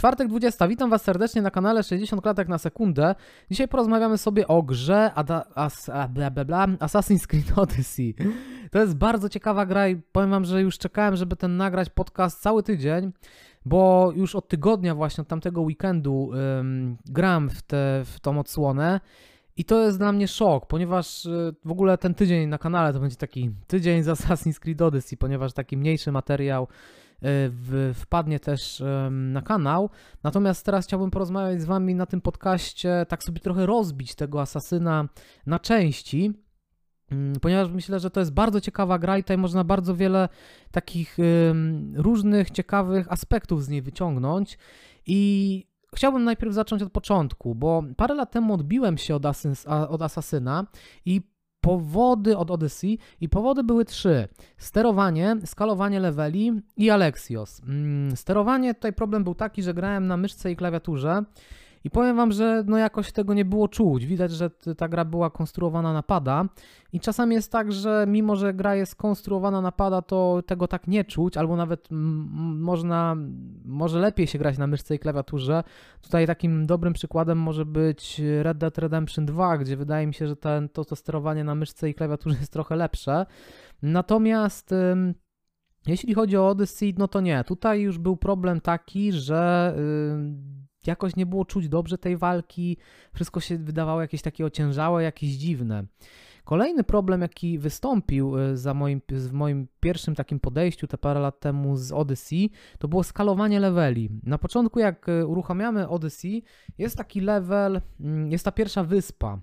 Czwartek 20. Witam Was serdecznie na kanale 60 klatek na sekundę. Dzisiaj porozmawiamy sobie o grze Ada, as, a, bla, bla, bla, Assassin's Creed Odyssey. To jest bardzo ciekawa gra i powiem Wam, że już czekałem, żeby ten nagrać podcast cały tydzień, bo już od tygodnia właśnie, od tamtego weekendu ym, gram w, te, w tą odsłonę. I to jest dla mnie szok, ponieważ y, w ogóle ten tydzień na kanale to będzie taki tydzień z Assassin's Creed Odyssey, ponieważ taki mniejszy materiał wpadnie też na kanał. Natomiast teraz chciałbym porozmawiać z Wami na tym podcaście, tak sobie trochę rozbić tego asasyna na części. Mm, ponieważ myślę, że to jest bardzo ciekawa gra i tutaj można bardzo wiele takich różnych ciekawych aspektów z niej wyciągnąć. I chciałbym najpierw zacząć od początku, bo parę lat temu odbiłem się od, asys, od Asasyna i powody od Odyssey i powody były trzy. Sterowanie, skalowanie leveli i Alexios. Mm, sterowanie, tutaj problem był taki, że grałem na myszce i klawiaturze i powiem wam, że no jakoś tego nie było czuć. Widać, że ta gra była konstruowana na pada i czasami jest tak, że mimo, że gra jest konstruowana na pada, to tego tak nie czuć, albo nawet można, może lepiej się grać na myszce i klawiaturze. Tutaj takim dobrym przykładem może być Red Dead Redemption 2, gdzie wydaje mi się, że ten, to, to sterowanie na myszce i klawiaturze jest trochę lepsze. Natomiast... Jeśli chodzi o Odyssey, no to nie. Tutaj już był problem taki, że jakoś nie było czuć dobrze tej walki, wszystko się wydawało jakieś takie ociężałe, jakieś dziwne. Kolejny problem, jaki wystąpił y, za moim, w moim pierwszym takim podejściu te parę lat temu z Odyssey, to było skalowanie leveli. Na początku, jak y, uruchamiamy Odyssey, jest taki level, mm, jest ta pierwsza wyspa,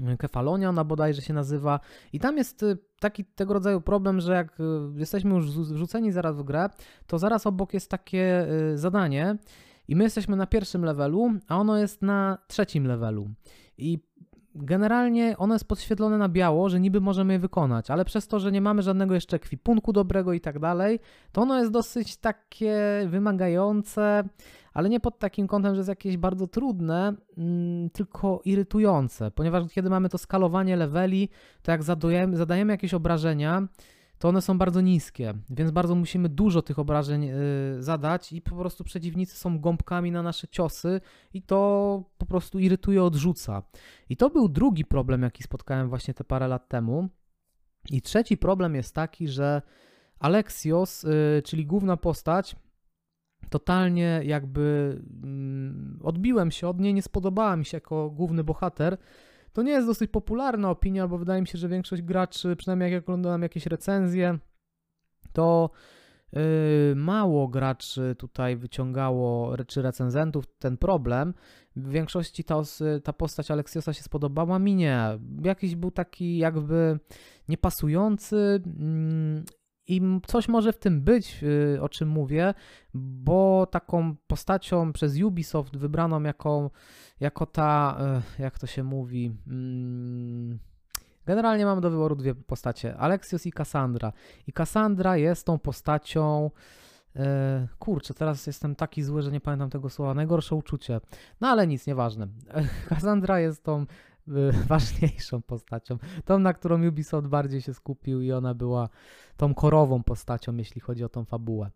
y, Kefalonia ona bodajże się nazywa i tam jest taki tego rodzaju problem, że jak jesteśmy już wrzuceni zaraz w grę, to zaraz obok jest takie zadanie, i my jesteśmy na pierwszym levelu, a ono jest na trzecim levelu. I generalnie ono jest podświetlone na biało, że niby możemy je wykonać, ale przez to, że nie mamy żadnego jeszcze kwipunku dobrego i tak dalej, to ono jest dosyć takie wymagające, ale nie pod takim kątem, że jest jakieś bardzo trudne, mm, tylko irytujące, ponieważ kiedy mamy to skalowanie leveli, to jak zadajemy, zadajemy jakieś obrażenia, to one są bardzo niskie, więc bardzo musimy dużo tych obrażeń yy, zadać i po prostu przeciwnicy są gąbkami na nasze ciosy i to po prostu irytuje, odrzuca. I to był drugi problem, jaki spotkałem właśnie te parę lat temu. I trzeci problem jest taki, że Alexios, yy, czyli główna postać, totalnie jakby yy, odbiłem się od niej, nie spodobała mi się jako główny bohater, to nie jest dosyć popularna opinia, bo wydaje mi się, że większość graczy, przynajmniej jak oglądam jakieś recenzje, to yy, mało graczy tutaj wyciągało, czy recenzentów, ten problem. W większości ta, ta postać Aleksiosa się spodobała, mi nie. Jakiś był taki jakby niepasujący mm, i coś może w tym być, y, o czym mówię, bo taką postacią przez Ubisoft wybraną jako, jako ta, y, jak to się mówi, mm, generalnie mamy do wyboru dwie postacie, Alexios i Cassandra. I Cassandra jest tą postacią, y, kurczę, teraz jestem taki zły, że nie pamiętam tego słowa, najgorsze uczucie. No ale nic, nieważne. Cassandra jest tą ważniejszą postacią, tą, na którą Ubisoft bardziej się skupił i ona była tą korową postacią, jeśli chodzi o tą fabułę.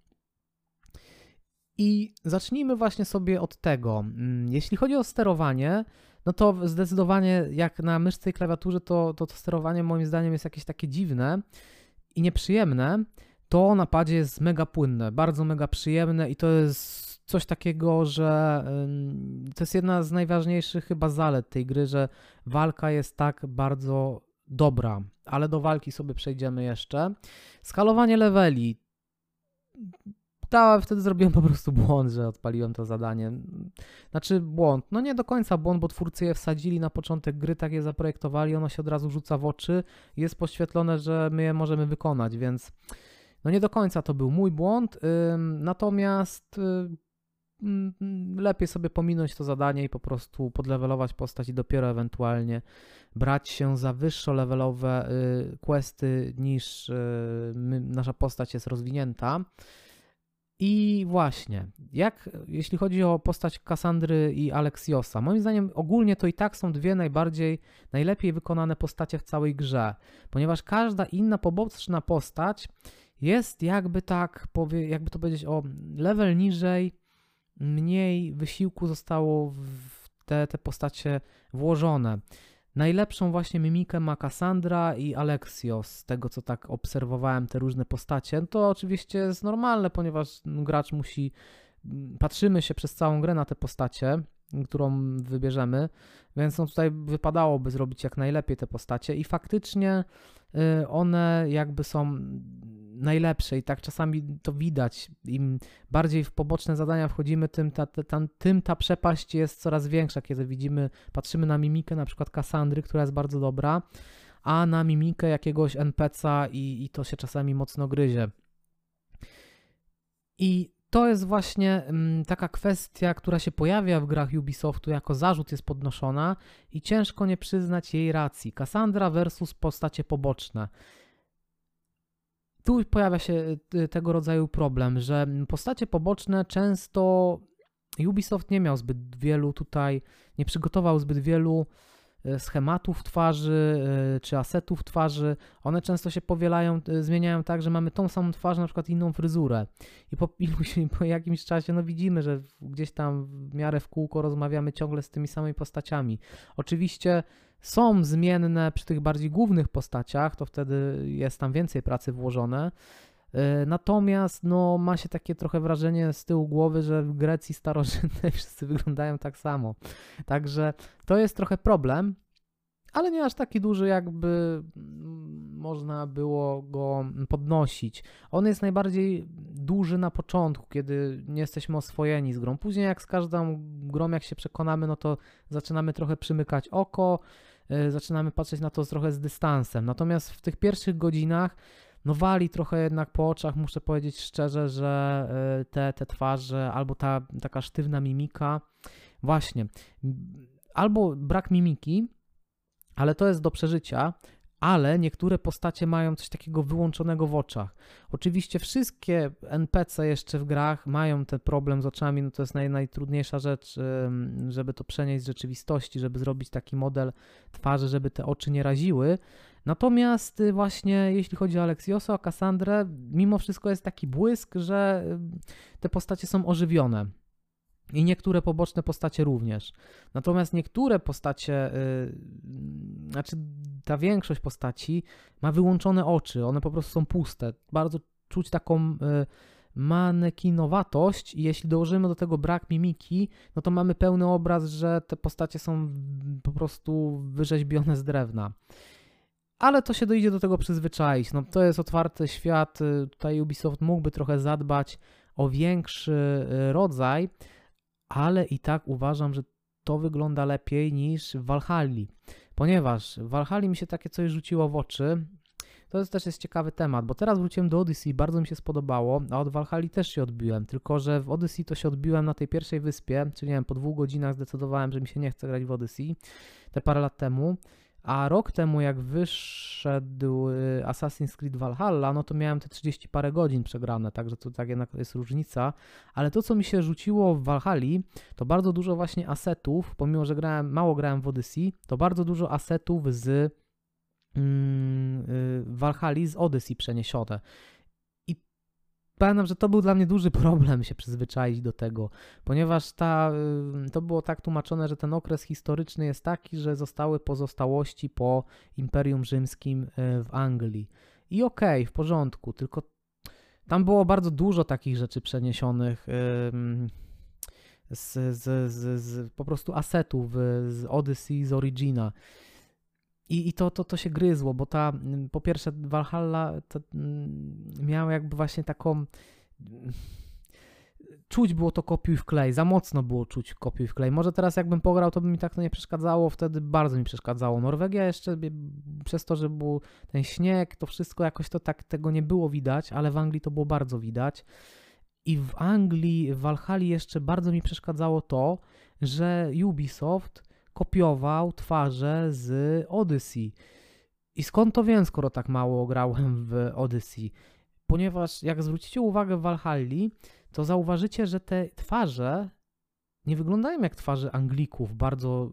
I zacznijmy właśnie sobie od tego. Mm, jeśli chodzi o sterowanie, no to zdecydowanie jak na myszce i klawiaturze, to, to, to sterowanie moim zdaniem jest jakieś takie dziwne i nieprzyjemne. To na padzie jest mega płynne, bardzo mega przyjemne i to jest coś takiego, że to jest jedna z najważniejszych chyba zalet tej gry, że walka jest tak bardzo dobra, ale do walki sobie przejdziemy jeszcze. Skalowanie leveli. Ta, wtedy zrobiłem po prostu błąd, że odpaliłem to zadanie. Znaczy błąd, no nie do końca błąd, bo twórcy je wsadzili na początek gry, tak je zaprojektowali, ono się od razu rzuca w oczy, jest poświetlone, że my je możemy wykonać, więc no nie do końca to był mój błąd, natomiast y, lepiej sobie pominąć to zadanie i po prostu podlewelować postać i dopiero ewentualnie brać się za wyższo levelowe y, questy niż y, nasza postać jest rozwinięta. I właśnie, jak jeśli chodzi o postać Kassandry i Aleksiosa, moim zdaniem ogólnie to i tak są dwie najbardziej, najlepiej wykonane postacie w całej grze, ponieważ każda inna poboczna postać jest jakby tak, jakby to powiedzieć, o level niżej mniej wysiłku zostało w te, te postacie włożone. Najlepszą właśnie mimikę ma Cassandra i Alexio, z tego co tak obserwowałem te różne postacie. No to oczywiście jest normalne, ponieważ gracz musi, patrzymy się przez całą grę na te postacie, którą wybierzemy, więc no tutaj wypadałoby zrobić jak najlepiej te postacie i faktycznie y, one jakby są najlepsze i tak czasami to widać. Im bardziej w poboczne zadania wchodzimy, tym ta, ta, tym ta przepaść jest coraz większa, kiedy widzimy, patrzymy na mimikę na przykład Kassandry, która jest bardzo dobra, a na mimikę jakiegoś NPC'a i, i to się czasami mocno gryzie. I to jest właśnie mm, taka kwestia, która się pojawia w grach Ubisoftu, jako zarzut jest podnoszona i ciężko nie przyznać jej racji. Cassandra versus postacie poboczne. Tu pojawia się y, tego rodzaju problem, że postacie poboczne często Ubisoft nie miał zbyt wielu tutaj, nie przygotował zbyt wielu schematów twarzy e, czy asetów twarzy, one często się powielają, e, zmieniają tak, że mamy tą samą twarz, na przykład inną fryzurę. I po, iluś, po jakimś czasie no widzimy, że gdzieś tam w miarę w kółko rozmawiamy ciągle z tymi samymi postaciami. Oczywiście są zmienne przy tych bardziej głównych postaciach, to wtedy jest tam więcej pracy włożone, E, natomiast no, ma się takie trochę wrażenie z tyłu głowy, że w Grecji starożytnej wszyscy wyglądają tak samo. Także to jest trochę problem, ale nie aż taki duży, jakby mm, można było go podnosić. On jest najbardziej duży na początku, kiedy nie jesteśmy oswojeni z grą. Później, jak z każdą grą, jak się przekonamy, no to zaczynamy trochę przymykać oko, yy, zaczynamy patrzeć na to trochę z dystansem. Natomiast w tych pierwszych godzinach no wali trochę jednak po oczach, muszę powiedzieć szczerze, że e, te, te twarze albo ta taka sztywna mimika, właśnie, albo brak mimiki, ale to jest do przeżycia, ale niektóre postacie mają coś takiego wyłączonego w oczach. Oczywiście wszystkie NPC jeszcze w grach mają ten problem z oczami, no to jest naj, najtrudniejsza rzecz, żeby to przenieść z rzeczywistości, żeby zrobić taki model twarzy, żeby te oczy nie raziły, Natomiast y, właśnie jeśli chodzi o Aleksiosa, o Kassandrę, mimo wszystko jest taki błysk, że y, te postacie są ożywione. I niektóre poboczne postacie również. Natomiast niektóre postacie, yy, znaczy ta większość postaci ma wyłączone oczy, one po prostu są puste. Bardzo czuć taką yy, manekinowatość i jeśli dołożymy do tego brak mimiki, no to mamy pełny obraz, że te postacie są po prostu wyrzeźbione z drewna ale to się dojdzie do tego przyzwyczaić. No, to jest otwarty świat, y, tutaj Ubisoft mógłby trochę zadbać o większy y, rodzaj, ale i tak uważam, że to wygląda lepiej niż w Valhalla, ponieważ w Valhalla mi się takie coś rzuciło w oczy. To jest też jest ciekawy temat, bo teraz wróciłem do Odyssey, bardzo mi się spodobało, a od Valhalla też się odbiłem, tylko że w Odyssey to się odbiłem na tej pierwszej wyspie, czyli nie wiem, po dwóch godzinach zdecydowałem, że mi się nie chce grać w Odyssey, te parę lat temu a rok temu, jak wyszedł y, Assassin's Creed Valhalla, no to miałem te 30 parę godzin przegrane, także to tak jednak jest różnica. Ale to, co mi się rzuciło w Valhalli, to bardzo dużo właśnie asetów, pomimo, że grałem, mało grałem w Odyssey, to bardzo dużo asetów z mm, y, Valhalla z Odyssey przeniesione pamiętam, że to był dla mnie duży problem się przyzwyczaić do tego, ponieważ ta, y, to było tak tłumaczone, że ten okres historyczny jest taki, że zostały pozostałości po Imperium Rzymskim y, w Anglii. I okej, okay, w porządku, tylko tam było bardzo dużo takich rzeczy przeniesionych z, z, z, z po prostu asetów z Odyssey, z Origina. I, i to, to, to się gryzło, bo ta, mm, po pierwsze, Valhalla to, mm, miała jakby właśnie taką. Mm, czuć było to kopiuj w klej, za mocno było czuć kopiuj w klej. Może teraz jakbym pograł, to by mi tak to nie przeszkadzało, wtedy bardzo mi przeszkadzało. Norwegia jeszcze przez to, że był ten śnieg, to wszystko jakoś to tak tego nie było widać, ale w Anglii to było bardzo widać. I w Anglii, w Valhalla jeszcze bardzo mi przeszkadzało to, że Ubisoft kopiował twarze z Odyssey. I skąd to wiem, skoro tak mało grałem w Odyssey? Ponieważ jak zwrócicie uwagę w Valhalli, to zauważycie, że te twarze nie wyglądają jak twarze Anglików w bardzo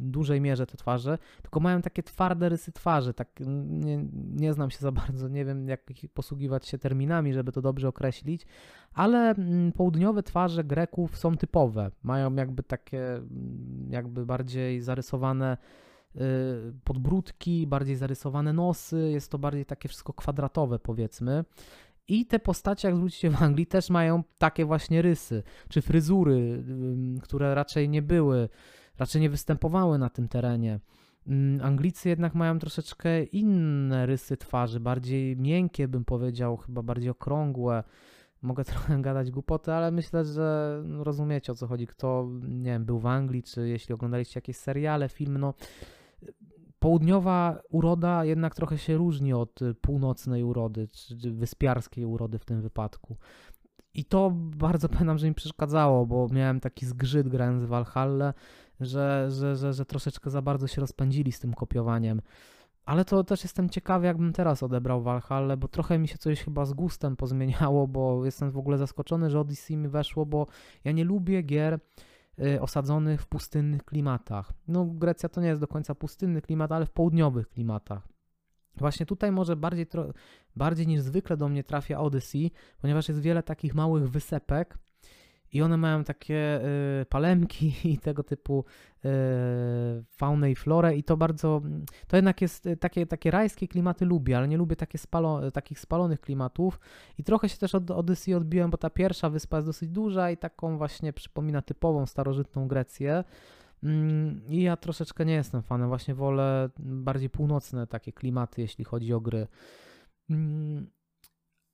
dużej mierze te twarze, tylko mają takie twarde rysy twarzy. Tak, nie, nie znam się za bardzo, nie wiem jak posługiwać się terminami, żeby to dobrze określić, ale mm, południowe twarze Greków są typowe. Mają jakby takie, mm, jakby bardziej zarysowane y, podbródki, bardziej zarysowane nosy, jest to bardziej takie wszystko kwadratowe powiedzmy. I te postacie, jak zwrócicie w Anglii, też mają takie właśnie rysy, czy fryzury, które raczej nie były, raczej nie występowały na tym terenie. Anglicy jednak mają troszeczkę inne rysy twarzy, bardziej miękkie, bym powiedział, chyba bardziej okrągłe. Mogę trochę gadać głupoty, ale myślę, że rozumiecie o co chodzi. Kto, nie wiem, był w Anglii, czy jeśli oglądaliście jakieś seriale, film, no południowa uroda jednak trochę się różni od y, północnej urody, czy wyspiarskiej urody w tym wypadku. I to bardzo pamiętam, że mi przeszkadzało, bo miałem taki zgrzyt grając w Valhalla, że, że, że, że troszeczkę za bardzo się rozpędzili z tym kopiowaniem. Ale to też jestem ciekawy, jakbym teraz odebrał Valhalla, bo trochę mi się coś chyba z gustem pozmieniało, bo jestem w ogóle zaskoczony, że Odyssey mi weszło, bo ja nie lubię gier, osadzonych w pustynnych klimatach. No, Grecja to nie jest do końca pustynny klimat, ale w południowych klimatach. Właśnie tutaj może bardziej, bardziej niż zwykle do mnie trafia Odyssey, ponieważ jest wiele takich małych wysepek, i one mają takie y, palemki i tego typu y, faunę i florę i to bardzo, to jednak jest y, takie, takie rajskie klimaty lubię, ale nie lubię takie spalo, takich spalonych klimatów i trochę się też od Odyssey odbiłem, bo ta pierwsza wyspa jest dosyć duża i taką właśnie przypomina typową starożytną Grecję. Mm, I ja troszeczkę nie jestem fanem, właśnie wolę bardziej północne takie klimaty, jeśli chodzi o gry.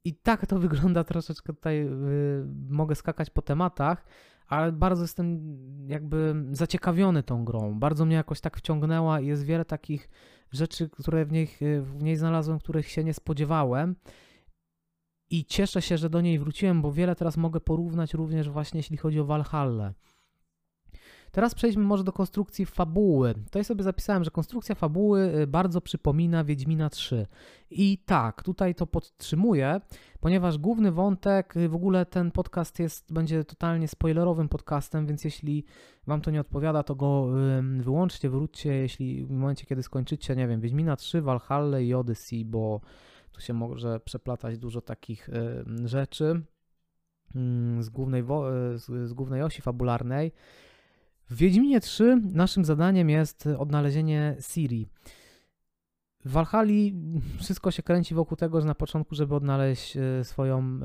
I tak to wygląda troszeczkę tutaj, yy, mogę skakać po tematach, ale bardzo jestem jakby zaciekawiony tą grą. Bardzo mnie jakoś tak wciągnęła i jest wiele takich rzeczy, które w niej, w niej znalazłem, których się nie spodziewałem. I cieszę się, że do niej wróciłem, bo wiele teraz mogę porównać również właśnie jeśli chodzi o Valhalla. Teraz przejdźmy może do konstrukcji fabuły. Tutaj sobie zapisałem, że konstrukcja fabuły y, bardzo przypomina Wiedźmina 3. I tak, tutaj to podtrzymuję, ponieważ główny wątek, y, w ogóle ten podcast jest, będzie totalnie spoilerowym podcastem, więc jeśli wam to nie odpowiada, to go wyłączcie, wróćcie, jeśli w momencie, kiedy skończycie, nie wiem, Wiedźmina 3, Valhalla i Odyssey, bo tu się może przeplatać dużo takich rzeczy z głównej, z głównej osi fabularnej. W Wiedźminie 3 naszym zadaniem jest odnalezienie Siri. W Walhali wszystko się kręci wokół tego, że na początku, żeby odnaleźć e, swoją y,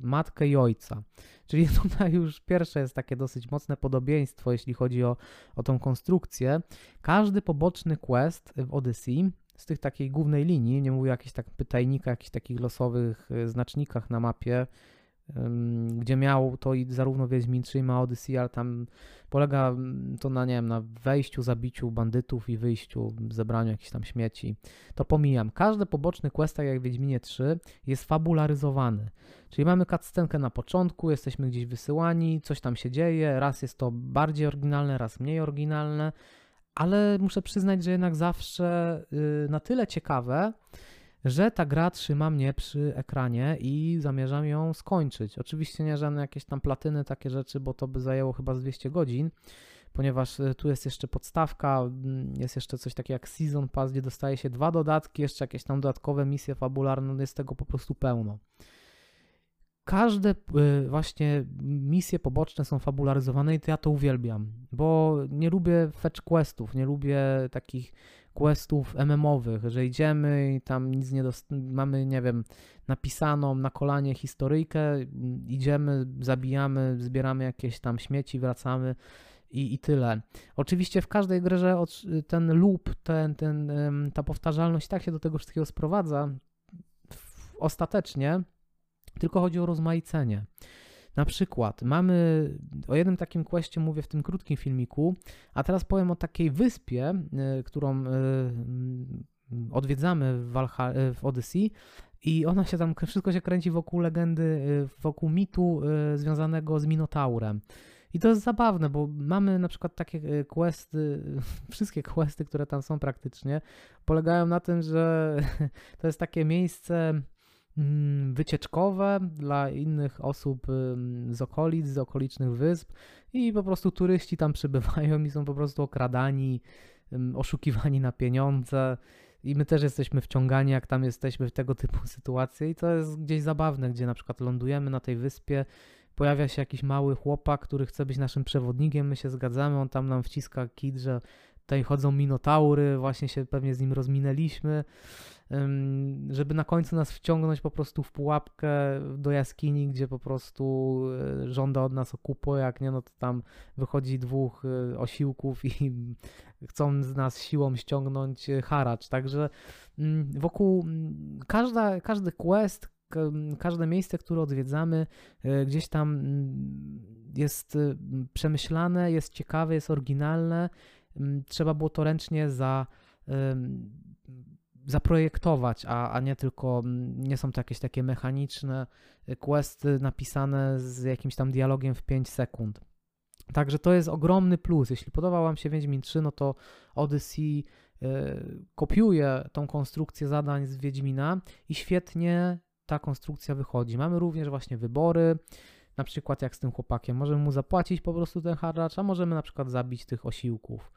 matkę i ojca. Czyli tutaj już pierwsze jest takie dosyć mocne podobieństwo, jeśli chodzi o, o tą konstrukcję. Każdy poboczny quest w Odyssey z tych takiej głównej linii, nie mówię o jakichś tak pytajnikach, jakichś takich losowych e, znacznikach na mapie, gdzie miał to i zarówno Wiedźmin 3 ma Odyssey, ale tam polega mm, to na, nie wiem, na wejściu, zabiciu bandytów i wyjściu, zebraniu jakichś tam śmieci. To pomijam. Każdy poboczny quest, tak jak w Wiedźminie 3, jest fabularyzowany. Czyli mamy cutscenkę na początku, jesteśmy gdzieś wysyłani, coś tam się dzieje, raz jest to bardziej oryginalne, raz mniej oryginalne, ale muszę przyznać, że jednak zawsze yy, na tyle ciekawe, że ta gra trzyma mnie przy ekranie i zamierzam ją skończyć. Oczywiście nie żadne jakieś tam platyny, takie rzeczy, bo to by zajęło chyba z 200 godzin, ponieważ y, tu jest jeszcze podstawka, mm, jest jeszcze coś takiego jak Season Pass, gdzie dostaje się dwa dodatki, jeszcze jakieś tam dodatkowe misje fabularne, no jest tego po prostu pełno. Każde y, właśnie misje poboczne są fabularyzowane i to ja to uwielbiam, bo nie lubię fetch questów, nie lubię takich questów MMowych, że idziemy i tam nic nie dost... mamy, nie wiem, napisaną na kolanie historyjkę, idziemy, zabijamy, zbieramy jakieś tam śmieci, wracamy i, i tyle. Oczywiście w każdej grze ten loop, ten, ten, ta powtarzalność tak się do tego wszystkiego sprowadza ostatecznie, tylko chodzi o rozmaicenie. Na przykład mamy, o jednym takim questie mówię w tym krótkim filmiku, a teraz powiem o takiej wyspie, y, którą y, odwiedzamy w, Valhalla, y, w Odyssey i ona się tam, wszystko się kręci wokół legendy, wokół mitu związanego z Minotaurem. I to jest zabawne, bo mamy na przykład takie questy, wszystkie questy, które tam są praktycznie, polegają na tym, że to jest takie miejsce mm, wycieczkowe dla innych osób z okolic, z okolicznych wysp i po prostu turyści tam przybywają i są po prostu okradani, oszukiwani na pieniądze. I my też jesteśmy wciągani, jak tam jesteśmy w tego typu sytuacje. I to jest gdzieś zabawne, gdzie na przykład lądujemy na tej wyspie, pojawia się jakiś mały chłopak, który chce być naszym przewodnikiem, my się zgadzamy, on tam nam wciska kit, że tutaj chodzą minotaury, właśnie się pewnie z nim rozminęliśmy, żeby na końcu nas wciągnąć po prostu w pułapkę do jaskini, gdzie po prostu e, żąda od nas okupu, jak nie, no to tam wychodzi dwóch e, osiłków i chcą z nas siłą ściągnąć e, haracz, także mm, wokół mm, każda, każdy quest, każde miejsce, które odwiedzamy, gdzieś tam mm, jest przemyślane, jest ciekawe, jest oryginalne. Trzeba było to ręcznie za, zaprojektować, a, a nie tylko, nie są to jakieś takie mechaniczne questy napisane z jakimś tam dialogiem w 5 sekund. Także to jest ogromny plus. Jeśli podobał Wam się Wiedźmin 3, no to Odyssey y, kopiuje tą konstrukcję zadań z Wiedźmina i świetnie ta konstrukcja wychodzi. Mamy również właśnie wybory, na przykład jak z tym chłopakiem. Możemy mu zapłacić po prostu ten haracz, a możemy na przykład zabić tych osiłków.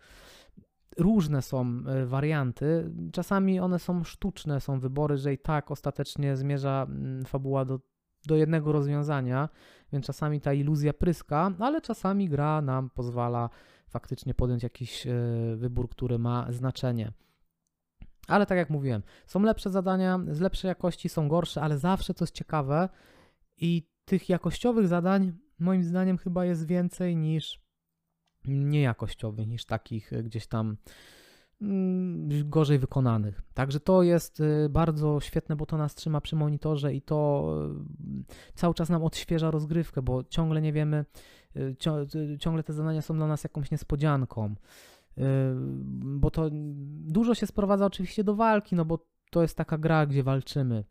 Różne są e, warianty. Czasami one są sztuczne, są wybory, że i tak ostatecznie zmierza mm, fabuła do, do jednego rozwiązania, więc czasami ta iluzja pryska, ale czasami gra nam pozwala faktycznie podjąć jakiś e, wybór, który ma znaczenie. Ale tak jak mówiłem, są lepsze zadania, z lepszej jakości, są gorsze, ale zawsze jest ciekawe i tych jakościowych zadań moim zdaniem chyba jest więcej niż niejakościowych, niż takich e, gdzieś tam mm, gorzej wykonanych. Także to jest e, bardzo świetne, bo to nas trzyma przy monitorze i to e, cały czas nam odświeża rozgrywkę, bo ciągle nie wiemy, ciągle te zadania są dla nas jakąś niespodzianką. Bo to dużo się sprowadza oczywiście do walki, no bo to jest taka gra, gdzie walczymy.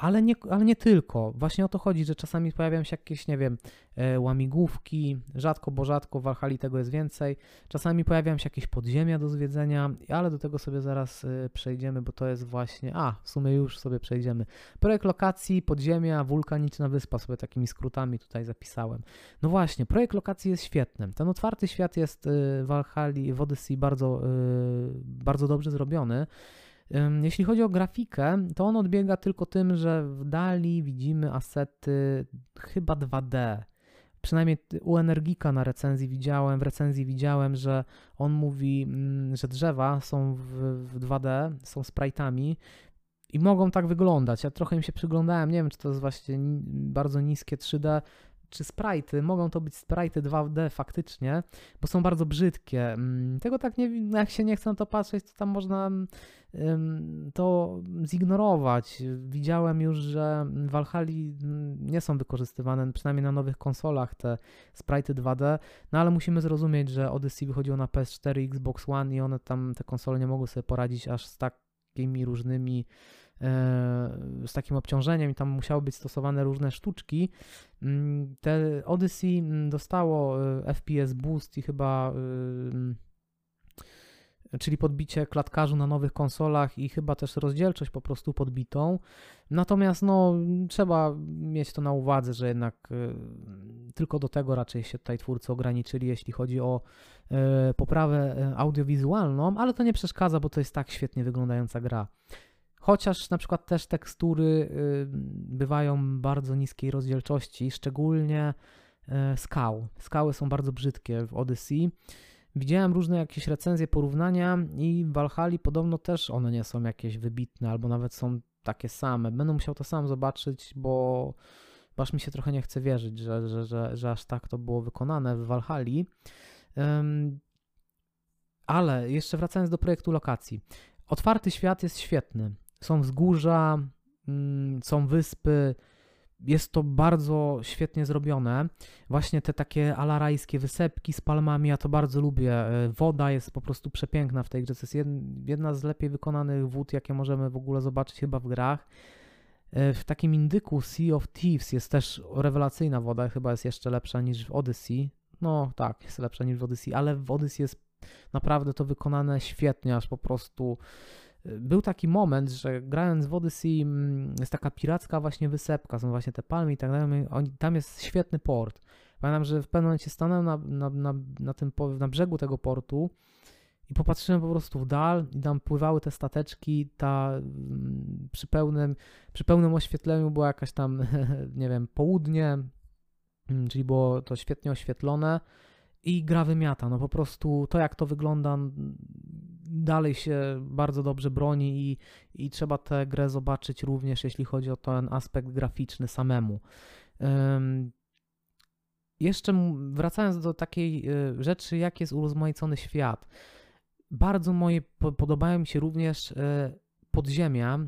Ale nie, ale nie tylko. Właśnie o to chodzi, że czasami pojawiają się jakieś, nie wiem, e, łamigłówki, rzadko, bo rzadko w Walhali tego jest więcej. Czasami pojawiają się jakieś podziemia do zwiedzenia, ale do tego sobie zaraz e, przejdziemy, bo to jest właśnie, a, w sumie już sobie przejdziemy. Projekt lokacji, podziemia, wulkaniczna wyspa, sobie takimi skrótami tutaj zapisałem. No właśnie, projekt lokacji jest świetny. Ten otwarty świat jest e, w Walhali, w Odyssey bardzo, bardzo dobrze zrobiony. Jeśli chodzi o grafikę, to on odbiega tylko tym, że w dali widzimy asety chyba 2D. Przynajmniej u Energika na recenzji widziałem, w recenzji widziałem, że on mówi, mm, że drzewa są w, w 2D, są sprite'ami i mogą tak wyglądać. Ja trochę im się przyglądałem, nie wiem, czy to jest właśnie bardzo niskie 3D, czy sprite, mogą to być sprite 2D faktycznie, bo są bardzo brzydkie. Mm, tego tak nie, jak się nie chce na to patrzeć, to tam można to zignorować. Widziałem już, że w Valhalla nie są wykorzystywane, przynajmniej na nowych konsolach, te sprite 2D, no ale musimy zrozumieć, że Odyssey wychodziło na PS4 Xbox One i one tam, te konsole nie mogły sobie poradzić aż z takimi różnymi z takim obciążeniem i tam musiały być stosowane różne sztuczki. Mm, te Odyssey mm, dostało e, FPS boost i chyba czyli podbicie klatkarzu na nowych konsolach i chyba też rozdzielczość po prostu podbitą. Natomiast no, trzeba mieć to na uwadze, że jednak tylko do tego raczej się tutaj twórcy ograniczyli, jeśli chodzi o poprawę audiowizualną, ale to nie przeszkadza, bo to jest tak świetnie wyglądająca gra. Chociaż na przykład też tekstury bywają bardzo niskiej rozdzielczości, szczególnie skał. Skały są bardzo brzydkie w Odyssey. Widziałem różne jakieś recenzje, porównania i w Valhalla podobno też one nie są jakieś wybitne, albo nawet są takie same. Będę musiał to sam zobaczyć, bo aż mi się trochę nie chce wierzyć, że, że, że, że aż tak to było wykonane w Valhalla. Um, ale jeszcze wracając do projektu lokacji. Otwarty świat jest świetny. Są wzgórza, mm, są wyspy, jest to bardzo świetnie zrobione. Właśnie te takie alarajskie wysepki z palmami, ja to bardzo lubię. E, woda jest po prostu przepiękna w tej grze. To jest jedna z lepiej wykonanych wód, jakie możemy w ogóle zobaczyć chyba w grach. E, w takim indyku Sea of Thieves jest też rewelacyjna woda, chyba jest jeszcze lepsza niż w Odyssey. No tak, jest lepsza niż w Odyssey, ale w Odyssey jest naprawdę to wykonane świetnie, aż po prostu był taki moment, że grając w Odyssey mm, jest taka piracka właśnie wysepka, są właśnie te palmy i tak dalej, tam jest świetny port. Pamiętam, że w pewnym momencie stanąłem na, na, na, na, tym, na brzegu tego portu i popatrzyłem po prostu w dal i tam pływały te stateczki, ta mm, przy pełnym, przy pełnym oświetleniu była jakaś tam, nie wiem, południe, mm, czyli było to świetnie oświetlone i gra wymiata. No po prostu to, jak to wygląda, dalej się bardzo dobrze broni i, i trzeba tę grę zobaczyć również, jeśli chodzi o ten aspekt graficzny samemu. Jeszcze wracając do takiej e, rzeczy, jak jest urozmaicony świat. Bardzo moje, podobają mi się również e, podziemia e,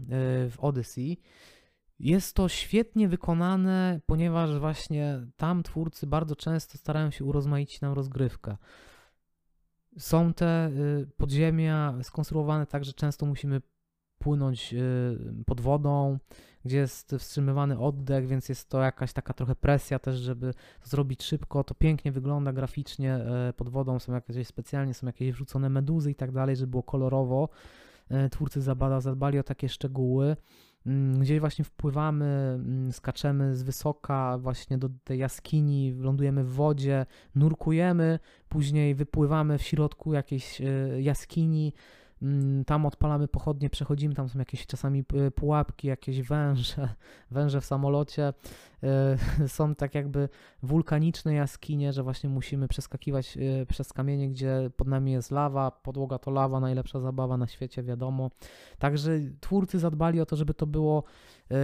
w Odyssey. Jest to świetnie wykonane, ponieważ właśnie tam twórcy bardzo często starają się urozmaicić nam rozgrywkę. Są te y, podziemia skonstruowane tak, że często musimy płynąć y, pod wodą, gdzie jest wstrzymywany oddech, więc jest to jakaś taka trochę presja też, żeby zrobić szybko. To pięknie wygląda graficznie y, pod wodą, są jakieś specjalnie, są jakieś wrzucone meduzy i tak dalej, żeby było kolorowo. Twórcy Zabada zadbali o takie szczegóły. Mm, gdzieś właśnie wpływamy, mm, skaczemy z wysoka właśnie do tej jaskini, lądujemy w wodzie, nurkujemy, później wypływamy w środku jakiejś e, jaskini, Mm, tam odpalamy pochodnie, przechodzimy, tam są jakieś czasami y, pułapki, jakieś węże, węże w samolocie. Y, są tak jakby wulkaniczne jaskinie, że właśnie musimy przeskakiwać y, przez kamienie, gdzie pod nami jest lawa, podłoga to lawa, najlepsza zabawa na świecie, wiadomo. Także twórcy zadbali o to, żeby to było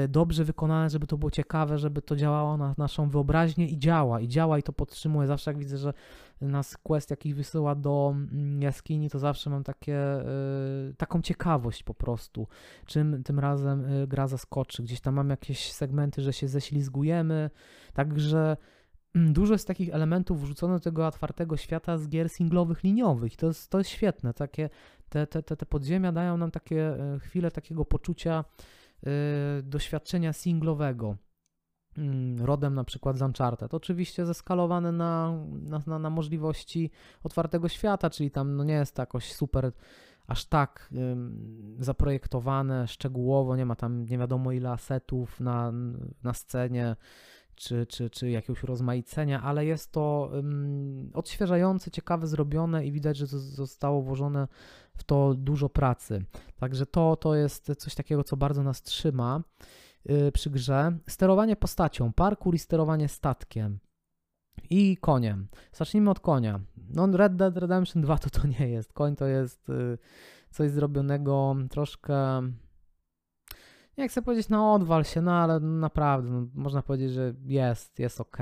dobrze wykonane, żeby to było ciekawe, żeby to działało na naszą wyobraźnię i działa, i działa i to podtrzymuje. Zawsze jak widzę, że nas quest jakiś wysyła do mm, jaskini, to zawsze mam takie, taką ciekawość po prostu, czym tym razem gra zaskoczy. Gdzieś tam mam jakieś segmenty, że się ześlizgujemy, także mm, dużo jest takich elementów wrzucone do tego otwartego świata z gier singlowych, liniowych i to jest, to jest świetne. Takie, te, te, te, te podziemia dają nam takie y, chwile takiego poczucia doświadczenia singlowego. Mm, rodem na przykład z Uncharted. Oczywiście zeskalowane na, na, na, możliwości otwartego świata, czyli tam no nie jest to jakoś super aż tak ym, zaprojektowane szczegółowo, nie ma tam nie wiadomo ile asetów na, na scenie, czy, czy, czy jakiegoś rozmaicenia, ale jest to ym, odświeżające, ciekawe zrobione i widać, że zostało włożone w to dużo pracy. Także to, to jest coś takiego, co bardzo nas trzyma. Y, przy grze. Sterowanie postacią, parkour i sterowanie statkiem. I koniem. Zacznijmy od konia. No Red Dead Redemption 2 to to nie jest. Koń to jest y, coś zrobionego troszkę nie chcę powiedzieć na odwal się, no ale naprawdę, no, można powiedzieć, że jest, jest ok,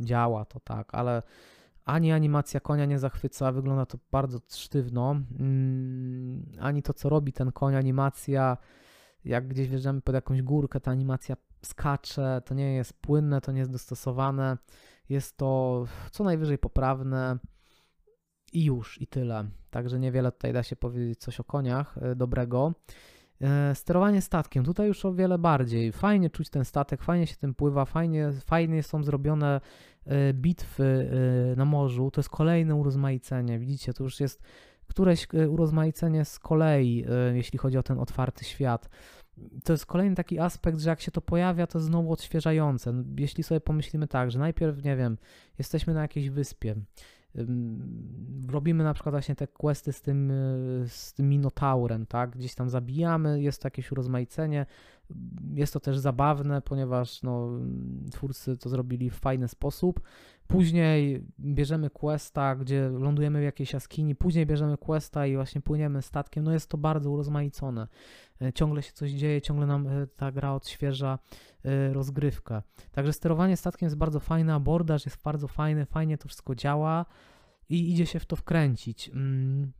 działa to tak, ale ani animacja konia nie zachwyca, wygląda to bardzo sztywno, mm, ani to, co robi ten koń, animacja jak gdzieś wjeżdżamy pod jakąś górkę, ta animacja skacze, to nie jest płynne, to nie jest dostosowane, jest to co najwyżej poprawne i już, i tyle. Także niewiele tutaj da się powiedzieć coś o koniach e, dobrego. E, sterowanie statkiem, tutaj już o wiele bardziej. Fajnie czuć ten statek, fajnie się tym pływa, fajnie, fajnie są zrobione e, bitwy na morzu. To jest kolejne urozmaicenie. Widzicie, to już jest któreś urozmaicenie z kolei, jeśli chodzi o ten otwarty świat. To jest kolejny taki aspekt, że jak się to pojawia, to znowu odświeżające. No, jeśli sobie pomyślimy tak, że najpierw, nie wiem, jesteśmy na jakiejś wyspie, robimy na przykład właśnie te questy z tym, e, z tym Minotaurem, tak? Gdzieś tam zabijamy, jest to jakieś urozmaicenie. Jest to też zabawne, ponieważ no, twórcy to zrobili w fajny sposób. Później bierzemy questa, gdzie lądujemy w jakiejś jaskini, później bierzemy questa i właśnie płyniemy statkiem. No jest to bardzo urozmaicone. E, ciągle się coś dzieje, ciągle nam e, ta gra odświeża e, rozgrywkę. Także sterowanie statkiem jest bardzo fajne, abordaż jest bardzo fajny, fajnie to wszystko działa i idzie się w to wkręcić. Mm.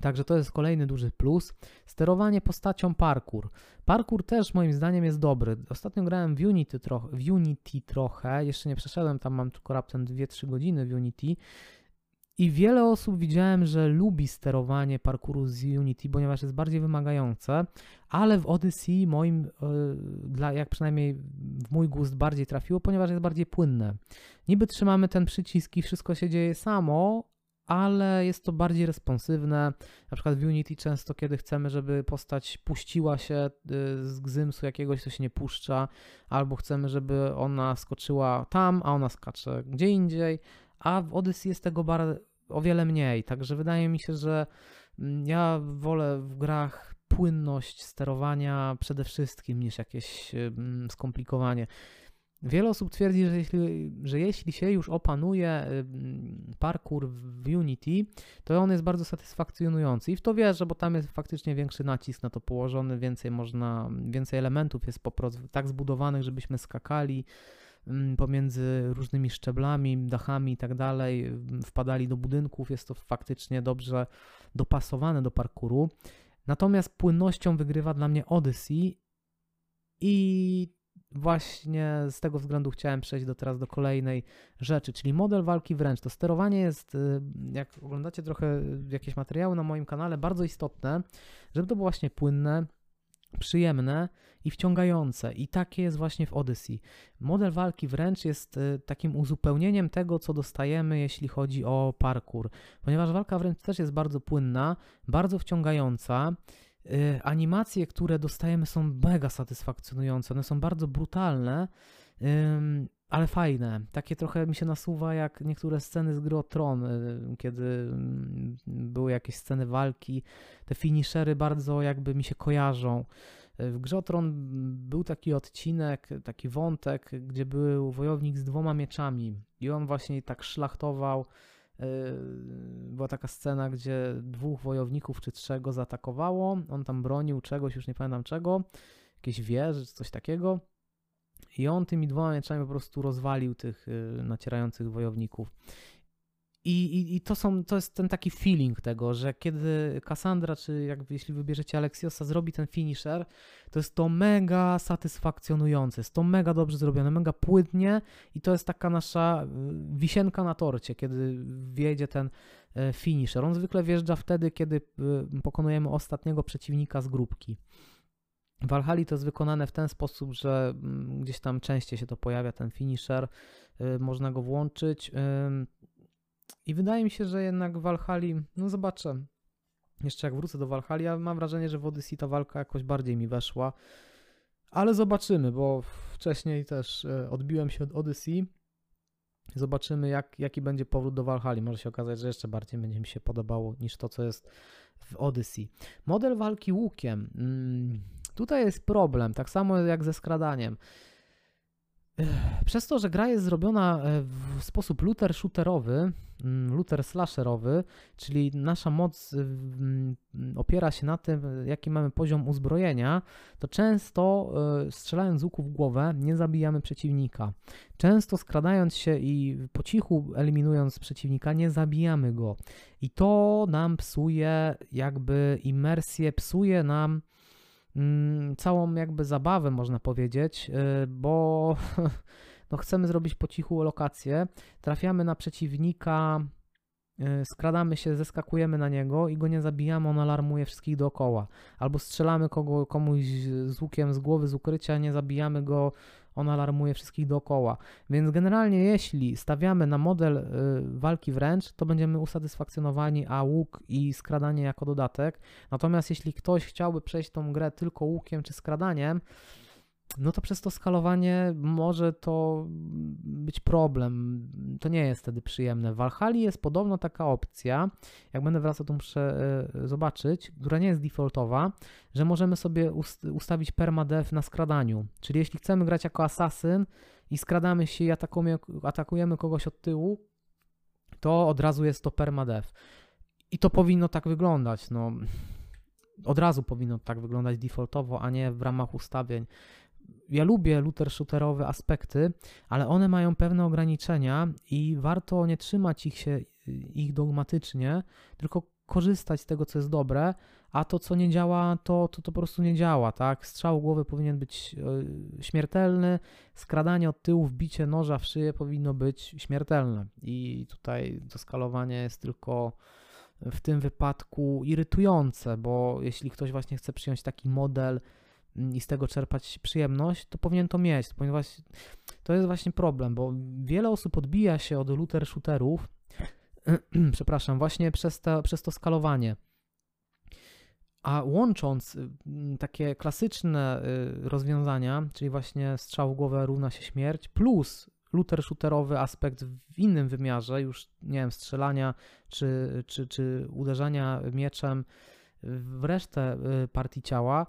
Także to jest kolejny duży plus. Sterowanie postacią parkour. Parkour też moim zdaniem jest dobry. Ostatnio grałem w Unity, trochę, w Unity trochę, jeszcze nie przeszedłem, tam mam tylko raptem 2-3 godziny w Unity. I wiele osób widziałem, że lubi sterowanie parkouru z Unity, ponieważ jest bardziej wymagające, ale w Odyssey moim, yy, dla, jak przynajmniej w mój gust bardziej trafiło, ponieważ jest bardziej płynne. Niby trzymamy ten przycisk i wszystko się dzieje samo, ale jest to bardziej responsywne. Na przykład w Unity często, kiedy chcemy, żeby postać puściła się y, z gzymsu jakiegoś, to się nie puszcza, albo chcemy, żeby ona skoczyła tam, a ona skacze gdzie indziej, a w Odyssey jest tego bar- o wiele mniej, także wydaje mi się, że mm, ja wolę w grach płynność sterowania przede wszystkim niż jakieś mm, skomplikowanie. Wiele osób twierdzi, że jeśli, że jeśli się już opanuje parkour w Unity, to on jest bardzo satysfakcjonujący i w to wierzę, bo tam jest faktycznie większy nacisk na to położony, więcej można, więcej elementów jest po prostu tak zbudowanych, żebyśmy skakali pomiędzy różnymi szczeblami, dachami i tak dalej, wpadali do budynków, jest to faktycznie dobrze dopasowane do parkouru. Natomiast płynnością wygrywa dla mnie Odyssey i właśnie z tego względu chciałem przejść do teraz do kolejnej rzeczy, czyli model walki wręcz. To sterowanie jest, y, jak oglądacie trochę jakieś materiały na moim kanale, bardzo istotne, żeby to było właśnie płynne, przyjemne i wciągające. I takie jest właśnie w Odyssey. Model walki wręcz jest y, takim uzupełnieniem tego, co dostajemy, jeśli chodzi o parkour, ponieważ walka wręcz też jest bardzo płynna, bardzo wciągająca. Y, animacje, które dostajemy są mega satysfakcjonujące. One są bardzo brutalne, ale fajne. Takie trochę mi się nasuwa jak niektóre sceny z gry o Tron, y, kiedy mm, były jakieś sceny walki. Te finishery bardzo jakby mi się kojarzą. Y, w grze o Tron był taki odcinek, taki wątek, gdzie był wojownik z dwoma mieczami i on właśnie tak szlachtował Yy, była taka scena, gdzie dwóch wojowników czy trzech go zaatakowało. On tam bronił czegoś, już nie pamiętam czego, jakieś wieży czy coś takiego. I on tymi dwoma mieczami po prostu rozwalił tych yy, nacierających wojowników. I, i, I, to, są, to jest ten taki feeling tego, że kiedy Cassandra, czy jak, jeśli wybierzecie Alexiosa, zrobi ten finisher, to jest to mega satysfakcjonujące, jest to mega dobrze zrobione, mega płynnie i to jest taka nasza y, wisienka na torcie, kiedy wjedzie ten e, finisher. On zwykle wjeżdża wtedy, kiedy y, pokonujemy ostatniego przeciwnika z grupki. W to jest wykonane w ten sposób, że mm, gdzieś tam częściej się to pojawia, ten finisher, y, można go włączyć. I wydaje mi się, że jednak w no zobaczę, jeszcze jak wrócę do Valhalla, ja mam wrażenie, że w Odyssey ta walka jakoś bardziej mi weszła, ale zobaczymy, bo wcześniej też e, odbiłem się od Odyssey. Zobaczymy, jak, jaki będzie powrót do Valhalla. Może się okazać, że jeszcze bardziej będzie mi się podobało niż to, co jest w Odyssey. Model walki łukiem. Tutaj jest problem, tak samo jak ze skradaniem. Przez to, że gra jest zrobiona e, w sposób looter-shooterowy, mm, looter-slasherowy, czyli nasza moc y, mm, opiera się na tym, jaki mamy poziom uzbrojenia, to często e, strzelając z łuku w głowę nie zabijamy przeciwnika. Często skradając się i po cichu eliminując przeciwnika nie zabijamy go. I to nam psuje jakby imersję, psuje nam całą jakby zabawę, można powiedzieć, y, bo no chcemy zrobić po cichu lokację, trafiamy na przeciwnika, skradamy się, zeskakujemy na niego i go nie zabijamy, on alarmuje wszystkich dookoła. Albo strzelamy kogo, komuś z łukiem z głowy, z ukrycia, nie zabijamy go, on alarmuje wszystkich dookoła. Więc generalnie jeśli stawiamy na model y, walki wręcz, to będziemy usatysfakcjonowani, a łuk i skradanie jako dodatek. Natomiast jeśli ktoś chciałby przejść tą grę tylko łukiem czy skradaniem, no to przez to skalowanie może to być problem. To nie jest wtedy przyjemne. W Valhalla jest podobno taka opcja, jak będę wracał, to muszę e, zobaczyć, która nie jest defaultowa, że możemy sobie ustawić permadev na skradaniu. Czyli jeśli chcemy grać jako asasyn i skradamy się i atakujemy, atakujemy kogoś od tyłu, to od razu jest to permadev. I to powinno tak wyglądać. No, od razu powinno tak wyglądać defaultowo, a nie w ramach ustawień ja lubię looter shooterowe aspekty, ale one mają pewne ograniczenia i warto nie trzymać ich się ich dogmatycznie, tylko korzystać z tego, co jest dobre, a to, co nie działa, to, to, to po prostu nie działa, tak? Strzał głowy powinien być e, śmiertelny, skradanie od tyłu, wbicie noża w szyję powinno być śmiertelne i tutaj to skalowanie jest tylko w tym wypadku irytujące, bo jeśli ktoś właśnie chce przyjąć taki model, i z tego czerpać przyjemność, to powinien to mieć, ponieważ to jest właśnie problem, bo wiele osób odbija się od looter shooterów przepraszam, właśnie przez to, przez to skalowanie. A łącząc y, takie klasyczne y, rozwiązania, czyli właśnie strzał w głowę równa się śmierć, plus looter shooterowy aspekt w innym wymiarze, już nie wiem, strzelania czy, czy, czy uderzania mieczem w resztę y, partii ciała,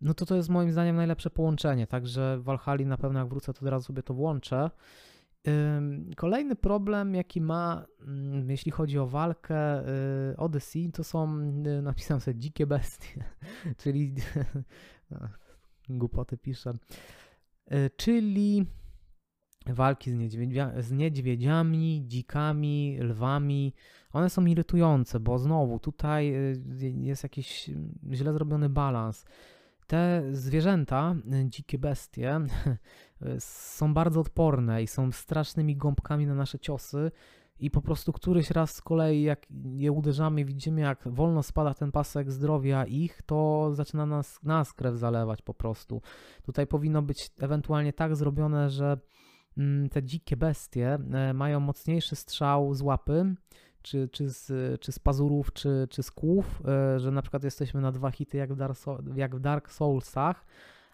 no to to jest moim zdaniem najlepsze połączenie. Także w Valhalla na pewno jak wrócę, to teraz sobie to włączę. Kolejny problem, jaki ma, mm, jeśli chodzi o walkę y, Odyssey, to są, y, napisałem sobie dzikie bestie, czyli no, głupoty piszę, y, czyli walki z, niedźwiedzia, z niedźwiedziami, dzikami, lwami. One są irytujące, bo znowu tutaj jest jakiś źle zrobiony balans. Te zwierzęta, dzikie bestie, są bardzo odporne i są strasznymi gąbkami na nasze ciosy. I po prostu któryś raz z kolei, jak je uderzamy, widzimy, jak wolno spada ten pasek zdrowia ich, to zaczyna nas, nas krew zalewać po prostu. Tutaj powinno być ewentualnie tak zrobione, że mm, te dzikie bestie e, mają mocniejszy strzał z łapy, czy, czy, z, czy z pazurów, czy, czy z kłów, e, że na przykład jesteśmy na dwa hity jak w Dark, jak w Dark Soulsach,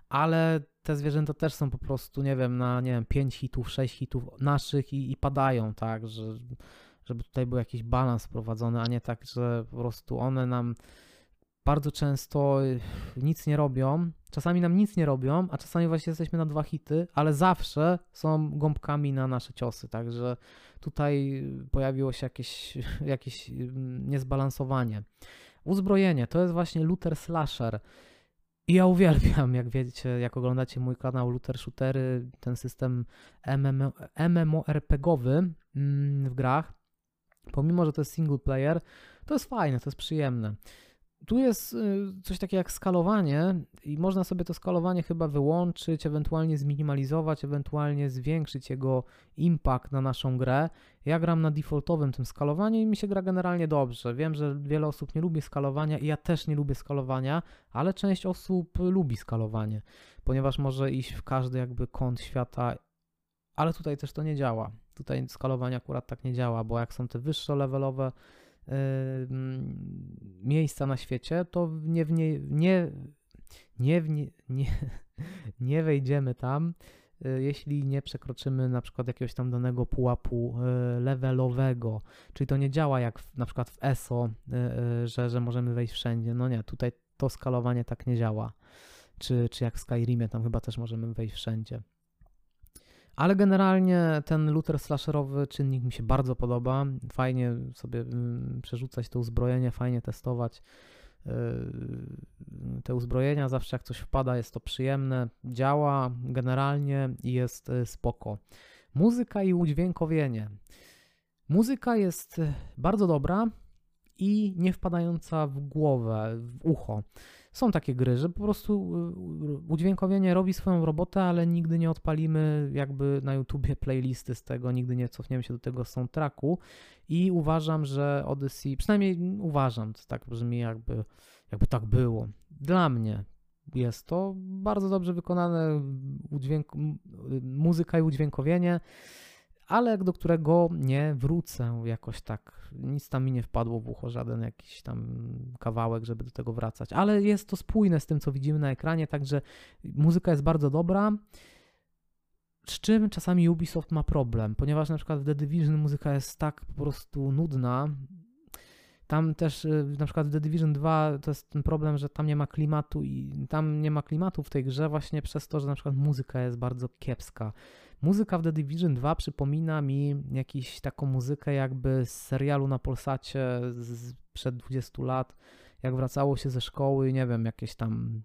ale te zwierzęta też są po prostu, nie wiem, na nie wiem, 5 hitów, 6 hitów naszych i, i padają, tak, że, żeby tutaj był jakiś balans wprowadzony, a nie tak, że po prostu one nam bardzo często nic nie robią. Czasami nam nic nie robią, a czasami właśnie jesteśmy na dwa hity, ale zawsze są gąbkami na nasze ciosy, także tutaj pojawiło się jakieś, jakieś mm, niezbalansowanie. Uzbrojenie to jest właśnie looter slasher. I ja uwielbiam, jak wiecie, jak oglądacie mój kanał Looter Shootery, ten system MMO, MMORPGowy mm, w grach. Pomimo, że to jest single player, to jest fajne, to jest przyjemne. Tu jest y, coś takiego jak skalowanie i można sobie to skalowanie chyba wyłączyć, ewentualnie zminimalizować, ewentualnie zwiększyć jego impact na naszą grę. Ja gram na defaultowym tym skalowaniu i mi się gra generalnie dobrze. Wiem, że wiele osób nie lubi skalowania i ja też nie lubię skalowania, ale część osób lubi skalowanie, ponieważ może iść w każdy jakby kąt świata, ale tutaj też to nie działa. Tutaj skalowanie akurat tak nie działa, bo jak są te wyższe levelowe miejsca na świecie, to nie, w nie, nie, nie, nie, nie, wejdziemy tam, y, jeśli nie przekroczymy na przykład jakiegoś tam danego pułapu y, levelowego. Czyli to nie działa jak w, na przykład w ESO, y, że, że możemy wejść wszędzie. No nie, tutaj to skalowanie tak nie działa. Czy, czy jak w Skyrimie, tam chyba też możemy wejść wszędzie. Ale generalnie ten looter slasherowy czynnik mi się bardzo podoba. Fajnie sobie mm, przerzucać to uzbrojenie, fajnie testować yy, te uzbrojenia. Zawsze jak coś wpada, jest to przyjemne, działa generalnie i jest yy, spoko. Muzyka i udźwiękowienie. Muzyka jest bardzo dobra i nie wpadająca w głowę, w ucho. Są takie gry, że po prostu y, udźwiękowienie robi swoją robotę, ale nigdy nie odpalimy jakby na YouTubie playlisty z tego, nigdy nie cofniemy się do tego soundtracku i uważam, że Odyssey, przynajmniej uważam, to tak brzmi jakby, jakby tak było. Dla mnie jest to bardzo dobrze wykonane udźwięk, muzyka i udźwiękowienie ale do którego nie wrócę jakoś tak. Nic tam mi nie wpadło w ucho, żaden jakiś tam kawałek, żeby do tego wracać. Ale jest to spójne z tym, co widzimy na ekranie, także muzyka jest bardzo dobra. Z czym czasami Ubisoft ma problem, ponieważ na przykład w The Division muzyka jest tak po prostu nudna. Tam też y, na przykład w The Division 2 to jest ten problem, że tam nie ma klimatu i tam nie ma klimatu w tej grze właśnie przez to, że na przykład muzyka jest bardzo kiepska. Muzyka w The Division 2 przypomina mi jakąś taką muzykę jakby z serialu na Polsacie z przed 20 lat, jak wracało się ze szkoły, nie wiem, jakieś tam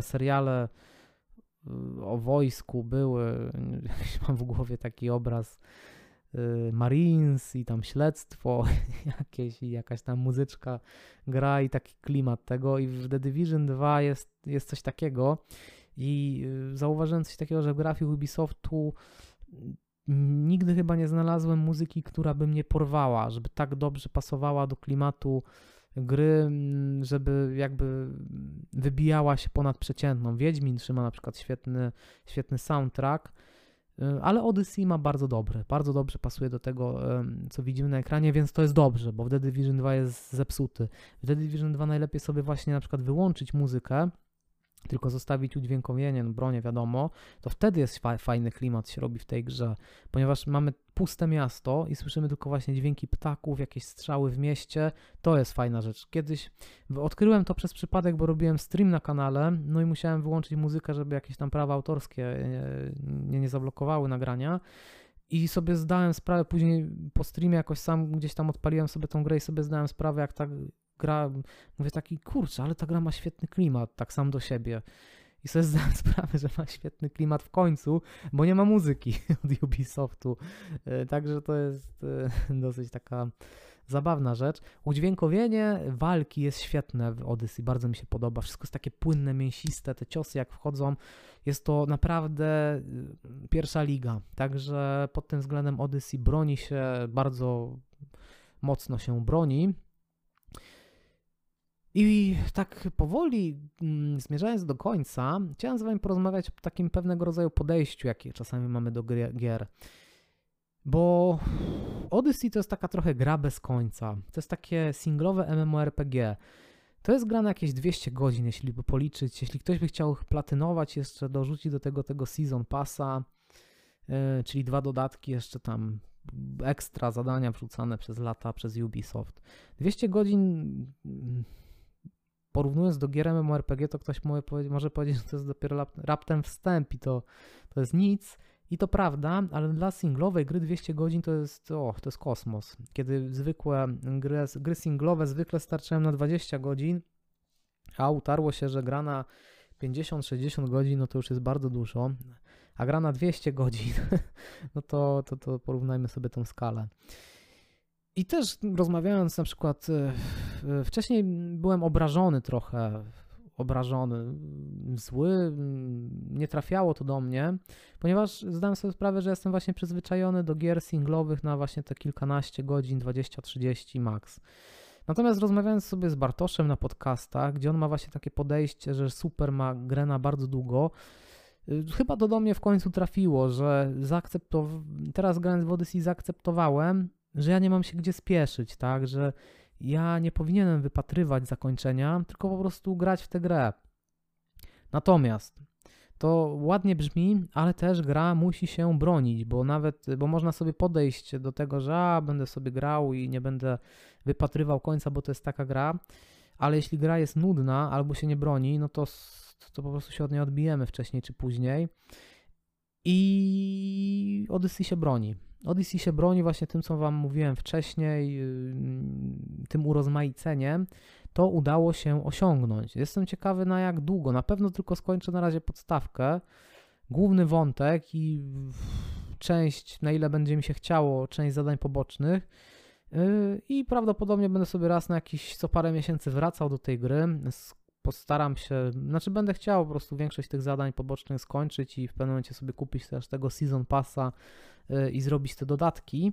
seriale y, o wojsku były, mam w głowie taki obraz y, Marines i tam śledztwo jakieś i jakaś tam muzyczka gra i taki klimat tego i w The Division 2 jest, jest coś takiego i y, zauważyłem coś takiego, że w grafii Ubisoftu nigdy chyba nie znalazłem muzyki, która by mnie porwała, żeby tak dobrze pasowała do klimatu gry, żeby jakby wybijała się ponad przeciętną. Wiedźmin trzyma na przykład świetny, świetny soundtrack, Y, ale Odyssey ma bardzo dobry, bardzo dobrze pasuje do tego, co widzimy na ekranie, więc to jest dobrze, bo w The Division 2 jest zepsuty. W The Division 2 najlepiej sobie właśnie na przykład wyłączyć muzykę, tylko zostawić udźwiękowienie, no bronie wiadomo, to wtedy jest fa fajny klimat się robi w tej grze, ponieważ mamy puste miasto i słyszymy tylko właśnie dźwięki ptaków, jakieś strzały w mieście, to jest fajna rzecz. Kiedyś odkryłem to przez przypadek, bo robiłem stream na kanale, no i musiałem wyłączyć muzykę, żeby jakieś tam prawa autorskie nie, nie zablokowały nagrania. I sobie zdałem sprawę, później po streamie jakoś sam gdzieś tam odpaliłem sobie tą grę i sobie zdałem sprawę, jak ta gra, mówię taki, kurczę, ale ta gra ma świetny klimat, tak sam do siebie. I sobie zdałem sprawę, że ma świetny klimat w końcu, bo nie ma muzyki od Ubisoftu. E, także to jest e, dosyć taka zabawna rzecz. Udźwiękowienie walki jest świetne w Odyssey, bardzo mi się podoba. Wszystko jest takie płynne, mięsiste, te ciosy jak wchodzą, jest to naprawdę y, pierwsza liga. Także pod tym względem Odyssey broni się bardzo mocno się broni. I tak powoli mm, zmierzając do końca, chciałem z Wami porozmawiać o takim pewnego rodzaju podejściu, jakie czasami mamy do gier. Bo Odyssey to jest taka trochę gra bez końca. To jest takie singlowe MMORPG. To jest gra na jakieś 200 godzin, jeśli by policzyć. Jeśli ktoś by chciał platynować, jeszcze dorzucić do tego tego Season Passa, yy, czyli dwa dodatki, jeszcze tam ekstra zadania wrzucane przez lata przez Ubisoft. 200 godzin porównując do gier MMORPG, to ktoś może powiedzieć, że to jest dopiero raptem wstęp i to, to jest nic. I to prawda, ale dla singlowej gry 200 godzin to jest, o, to jest kosmos. Kiedy zwykłe gry, gry singlowe zwykle starczają na 20 godzin, a utarło się, że gra na 50-60 godzin, no to już jest bardzo dużo, a gra na 200 godzin, no to, to, to porównajmy sobie tą skalę. I też rozmawiając na przykład, e, wcześniej byłem obrażony trochę, obrażony, zły, nie trafiało to do mnie, ponieważ zdałem sobie sprawę, że jestem właśnie przyzwyczajony do gier singlowych na właśnie te kilkanaście godzin, 20-30 max. Natomiast rozmawiając sobie z Bartoszem na podcastach, gdzie on ma właśnie takie podejście, że super ma grę na bardzo długo, y, chyba to do mnie w końcu trafiło, że zaakceptow... teraz grając w Odyssey zaakceptowałem, że ja nie mam się gdzie spieszyć, tak, że ja nie powinienem wypatrywać zakończenia, tylko po prostu grać w tę grę. Natomiast to ładnie brzmi, ale też gra musi się bronić, bo nawet, bo można sobie podejść do tego, że a, będę sobie grał i nie będę wypatrywał końca, bo to jest taka gra, ale jeśli gra jest nudna albo się nie broni, no to, to po prostu się od niej odbijemy wcześniej czy później. I Odyssey się broni. Odyssey się broni właśnie tym, co Wam mówiłem wcześniej, yy, tym urozmaiceniem. To udało się osiągnąć. Jestem ciekawy na jak długo. Na pewno tylko skończę na razie podstawkę, główny wątek i część, na ile będzie mi się chciało, część zadań pobocznych. Yy, I prawdopodobnie będę sobie raz na jakiś co parę miesięcy wracał do tej gry postaram się, znaczy będę chciał po prostu większość tych zadań pobocznych skończyć i w pewnym momencie sobie kupić też tego Season Passa i zrobić te dodatki.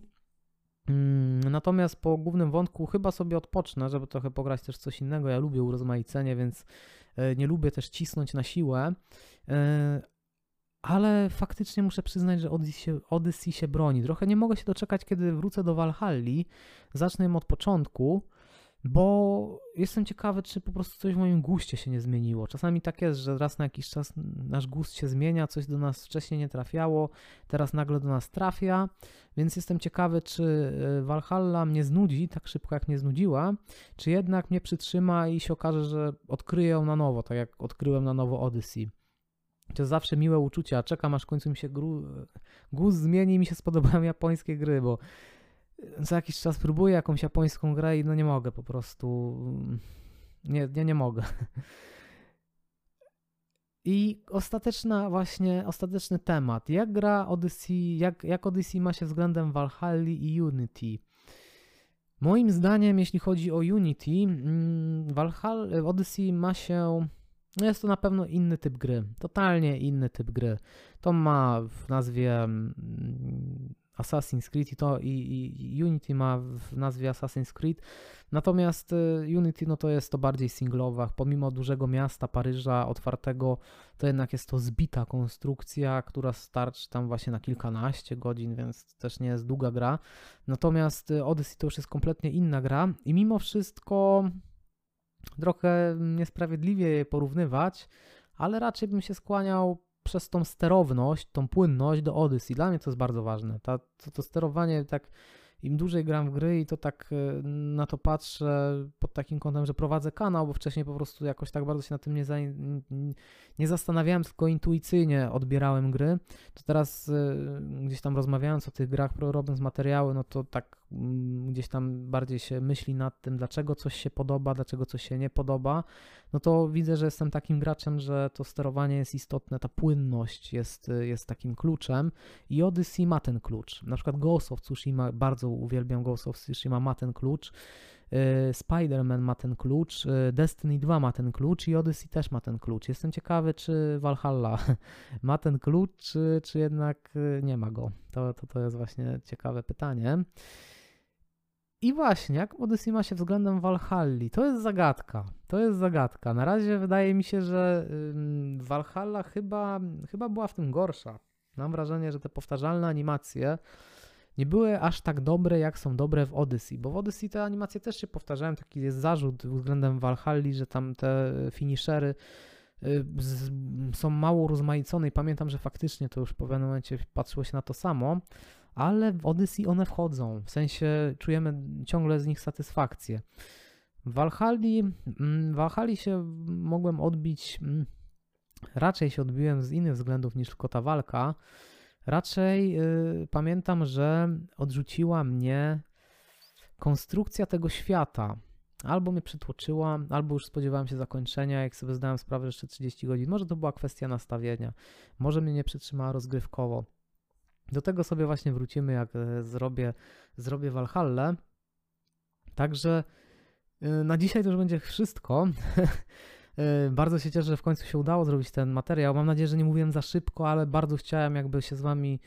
Mm, natomiast po głównym wątku chyba sobie odpocznę, żeby trochę pograć też coś innego. Ja lubię urozmaicenie, więc y, nie lubię też cisnąć na siłę. Y, ale faktycznie muszę przyznać, że Odyssey się, broni. Trochę nie mogę się doczekać, kiedy wrócę do Valhalli. Zacznę ją od początku bo jestem ciekawy, czy po prostu coś w moim guście się nie zmieniło. Czasami tak jest, że raz na jakiś czas nasz gust się zmienia, coś do nas wcześniej nie trafiało, teraz nagle do nas trafia, więc jestem ciekawy, czy e, Valhalla mnie znudzi tak szybko, jak mnie znudziła, czy jednak mnie przytrzyma i się okaże, że odkryję ją na nowo, tak jak odkryłem na nowo Odyssey. To jest zawsze miłe uczucie, a czekam aż w końcu mi się gru... gust zmieni i mi się spodobają japońskie gry, bo za jakiś czas próbuję jakąś japońską grę i no nie mogę po prostu. Nie, nie, nie mogę. I ostateczna właśnie, ostateczny temat. Jak gra Odyssey, jak, jak Odyssey ma się względem Valhalla i Unity? Moim zdaniem, jeśli chodzi o Unity, mm, Valhalla, Odyssey ma się, no jest to na pewno inny typ gry, totalnie inny typ gry. To ma w nazwie mm, Assassin's Creed i to i, i Unity ma w nazwie Assassin's Creed. Natomiast y, Unity no to jest to bardziej singlowa. Pomimo dużego miasta Paryża otwartego, to jednak jest to zbita konstrukcja, która starczy tam właśnie na kilkanaście godzin, więc też nie jest długa gra. Natomiast y, Odyssey to już jest kompletnie inna gra i mimo wszystko trochę niesprawiedliwie je porównywać, ale raczej bym się skłaniał przez tą sterowność, tą płynność do Odyssey. Dla mnie to jest bardzo ważne. Ta, to, to sterowanie tak im dłużej gram w gry i to tak e, na to patrzę pod takim kątem, że prowadzę kanał, bo wcześniej po prostu jakoś tak bardzo się na tym nie, za, nie zastanawiałem, tylko intuicyjnie odbierałem gry, to teraz e, gdzieś tam rozmawiając o tych grach, robiąc materiały, no to tak gdzieś tam bardziej się myśli nad tym, dlaczego coś się podoba, dlaczego coś się nie podoba, no to widzę, że jestem takim graczem, że to sterowanie jest istotne, ta płynność jest, jest takim kluczem i Odyssey ma ten klucz. Na przykład Ghost of Tsushima, bardzo uwielbiam Ghost of Tsushima, ma ten klucz. Y, Spider-Man ma ten klucz, y, Destiny 2 ma ten klucz i Odyssey też ma ten klucz. Jestem ciekawy, czy Valhalla ma ten klucz, czy, czy jednak y, nie ma go. To, to, to jest właśnie ciekawe pytanie. I właśnie, jak Odyssey ma się względem Valhalli? To jest zagadka. To jest zagadka. Na razie wydaje mi się, że Valhalla chyba, chyba była w tym gorsza. Mam wrażenie, że te powtarzalne animacje nie były aż tak dobre, jak są dobre w Odyssey, bo w Odyssey te animacje też się powtarzają, taki jest zarzut względem Valhalli, że tam te finishery y, są mało rozmaicone i pamiętam, że faktycznie to już w pewnym momencie patrzyło się na to samo, ale w Odyssey one wchodzą, w sensie czujemy ciągle z nich satysfakcję. W Valhalli, mm, w się mogłem odbić, mm, raczej się odbiłem z innych względów niż tylko ta walka, Raczej y, pamiętam, że odrzuciła mnie konstrukcja tego świata. Albo mnie przytłoczyła, albo już spodziewałem się zakończenia, jak sobie zdałem sprawę, że jeszcze 30 godzin. Może to była kwestia nastawienia, może mnie nie przytrzymała rozgrywkowo. Do tego sobie właśnie wrócimy, jak e, zrobię, zrobię Valhalla. Także y, na dzisiaj to już będzie wszystko. E, bardzo się cieszę, że w końcu się udało zrobić ten materiał. Mam nadzieję, że nie mówiłem za szybko, ale bardzo chciałem jakby się z wami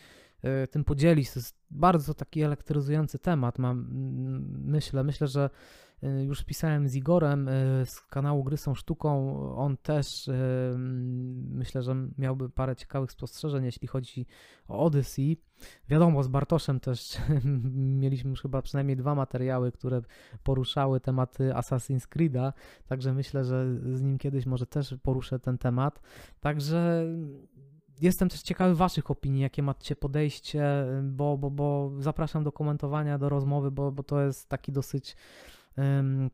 e, tym podzielić. To jest bardzo taki elektryzujący temat, mam, myślę. Myślę, że już pisałem z Igorem y, z kanału Gry są sztuką. On też y, myślę, że miałby parę ciekawych spostrzeżeń, jeśli chodzi o Odyssey. Wiadomo, z Bartoszem też mieliśmy już chyba przynajmniej dwa materiały, które poruszały tematy Assassin's Creed'a, także myślę, że z nim kiedyś może też poruszę ten temat. Także Jestem też ciekawy Waszych opinii, jakie macie podejście, bo, bo, bo zapraszam do komentowania, do rozmowy, bo, bo to jest taki dosyć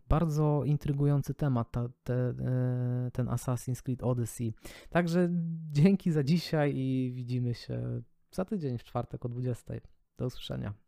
bardzo intrygujący temat, ta, te, e, ten Assassin's Creed Odyssey. Także dzięki za dzisiaj i widzimy się za tydzień w czwartek o 20. Do usłyszenia.